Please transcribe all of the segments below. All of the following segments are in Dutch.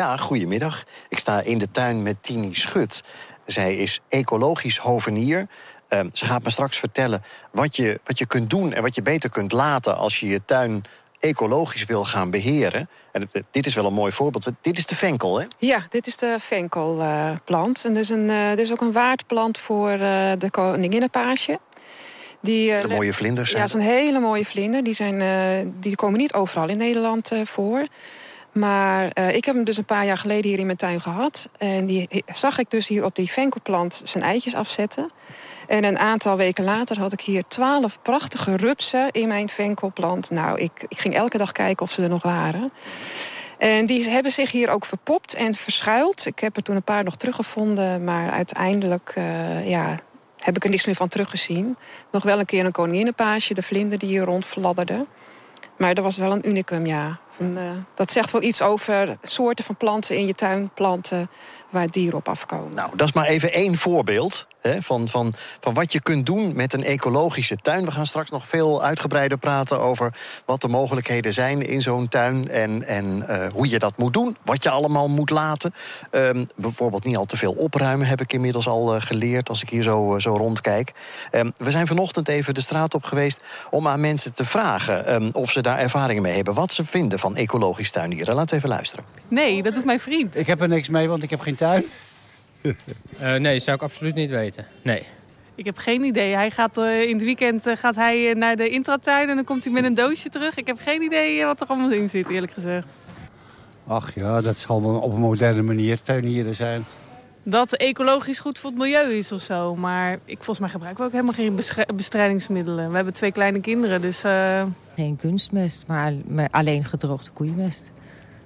Ja, goedemiddag. Ik sta in de tuin met Tini Schut. Zij is ecologisch hovenier. Ehm, ze gaat me straks vertellen wat je, wat je kunt doen en wat je beter kunt laten als je je tuin ecologisch wil gaan beheren. En dit is wel een mooi voorbeeld. Dit is de venkel, hè? Ja, dit is de venkelplant. en dit is, een, uh, dit is ook een waardplant voor uh, de koninginnenpaasje. Die, uh, de mooie vlinders zijn. Ja, dat is een hele mooie vlinder. Die, zijn, die komen niet overal in Nederland voor. Maar ik heb hem dus een paar jaar geleden hier in mijn tuin gehad. En die zag ik dus hier op die venkelplant zijn eitjes afzetten. En een aantal weken later had ik hier twaalf prachtige rupsen in mijn venkelplant. Nou, ik, ik ging elke dag kijken of ze er nog waren. En die hebben zich hier ook verpopt en verschuild. Ik heb er toen een paar nog teruggevonden, maar uiteindelijk uh, ja, heb ik er niks meer van teruggezien. Nog wel een keer een koninginnenpaasje, de vlinder die hier rondfladderde. Maar dat was wel een unicum, ja. En, uh, dat zegt wel iets over soorten van planten in je tuin planten waar dieren op afkomen. Nou, dat is maar even één voorbeeld hè, van, van, van wat je kunt doen met een ecologische tuin. We gaan straks nog veel uitgebreider praten over wat de mogelijkheden zijn in zo'n tuin. En, en uh, hoe je dat moet doen, wat je allemaal moet laten. Um, bijvoorbeeld niet al te veel opruimen, heb ik inmiddels al uh, geleerd als ik hier zo, zo rondkijk. Um, we zijn vanochtend even de straat op geweest om aan mensen te vragen um, of ze daar ervaringen mee hebben. Wat ze vinden van ecologisch tuinieren. Laten we even luisteren. Nee, dat doet mijn vriend. Ik heb er niks mee, want ik heb geen tuin. uh, nee, zou ik absoluut niet weten. Nee. Ik heb geen idee. Hij gaat, uh, in het weekend uh, gaat hij naar de intratuin en dan komt hij met een doosje terug. Ik heb geen idee wat er allemaal in zit, eerlijk gezegd. Ach ja, dat zal wel op een moderne manier tuinieren zijn. Dat ecologisch goed voor het milieu is of zo. Maar ik, volgens mij gebruiken we ook helemaal geen bestrijdingsmiddelen. We hebben twee kleine kinderen, dus... Geen kunstmest, maar alleen gedroogde koeienmest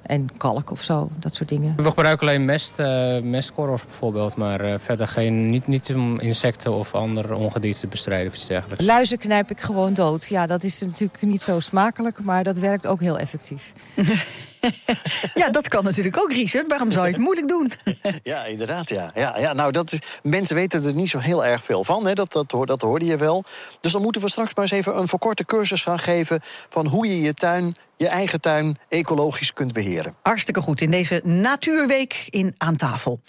en kalk of zo, dat soort dingen. We gebruiken alleen mest, uh, mestkorrels bijvoorbeeld, maar uh, verder geen, niet, niet om insecten of andere ongedierte te bestrijden of iets dergelijks. Luizen knijp ik gewoon dood. Ja, dat is natuurlijk niet zo smakelijk, maar dat werkt ook heel effectief. ja, dat kan natuurlijk ook, Richard. Waarom zou je het moeilijk doen? ja, inderdaad, ja. ja, ja nou, dat is, mensen weten er niet zo heel erg veel van, hè. Dat, dat, dat hoorde je wel. Dus dan moeten we straks maar eens even een verkorte cursus gaan geven... van hoe je je tuin je eigen tuin ecologisch kunt beheren. Hartstikke goed in deze Natuurweek in Aan tafel.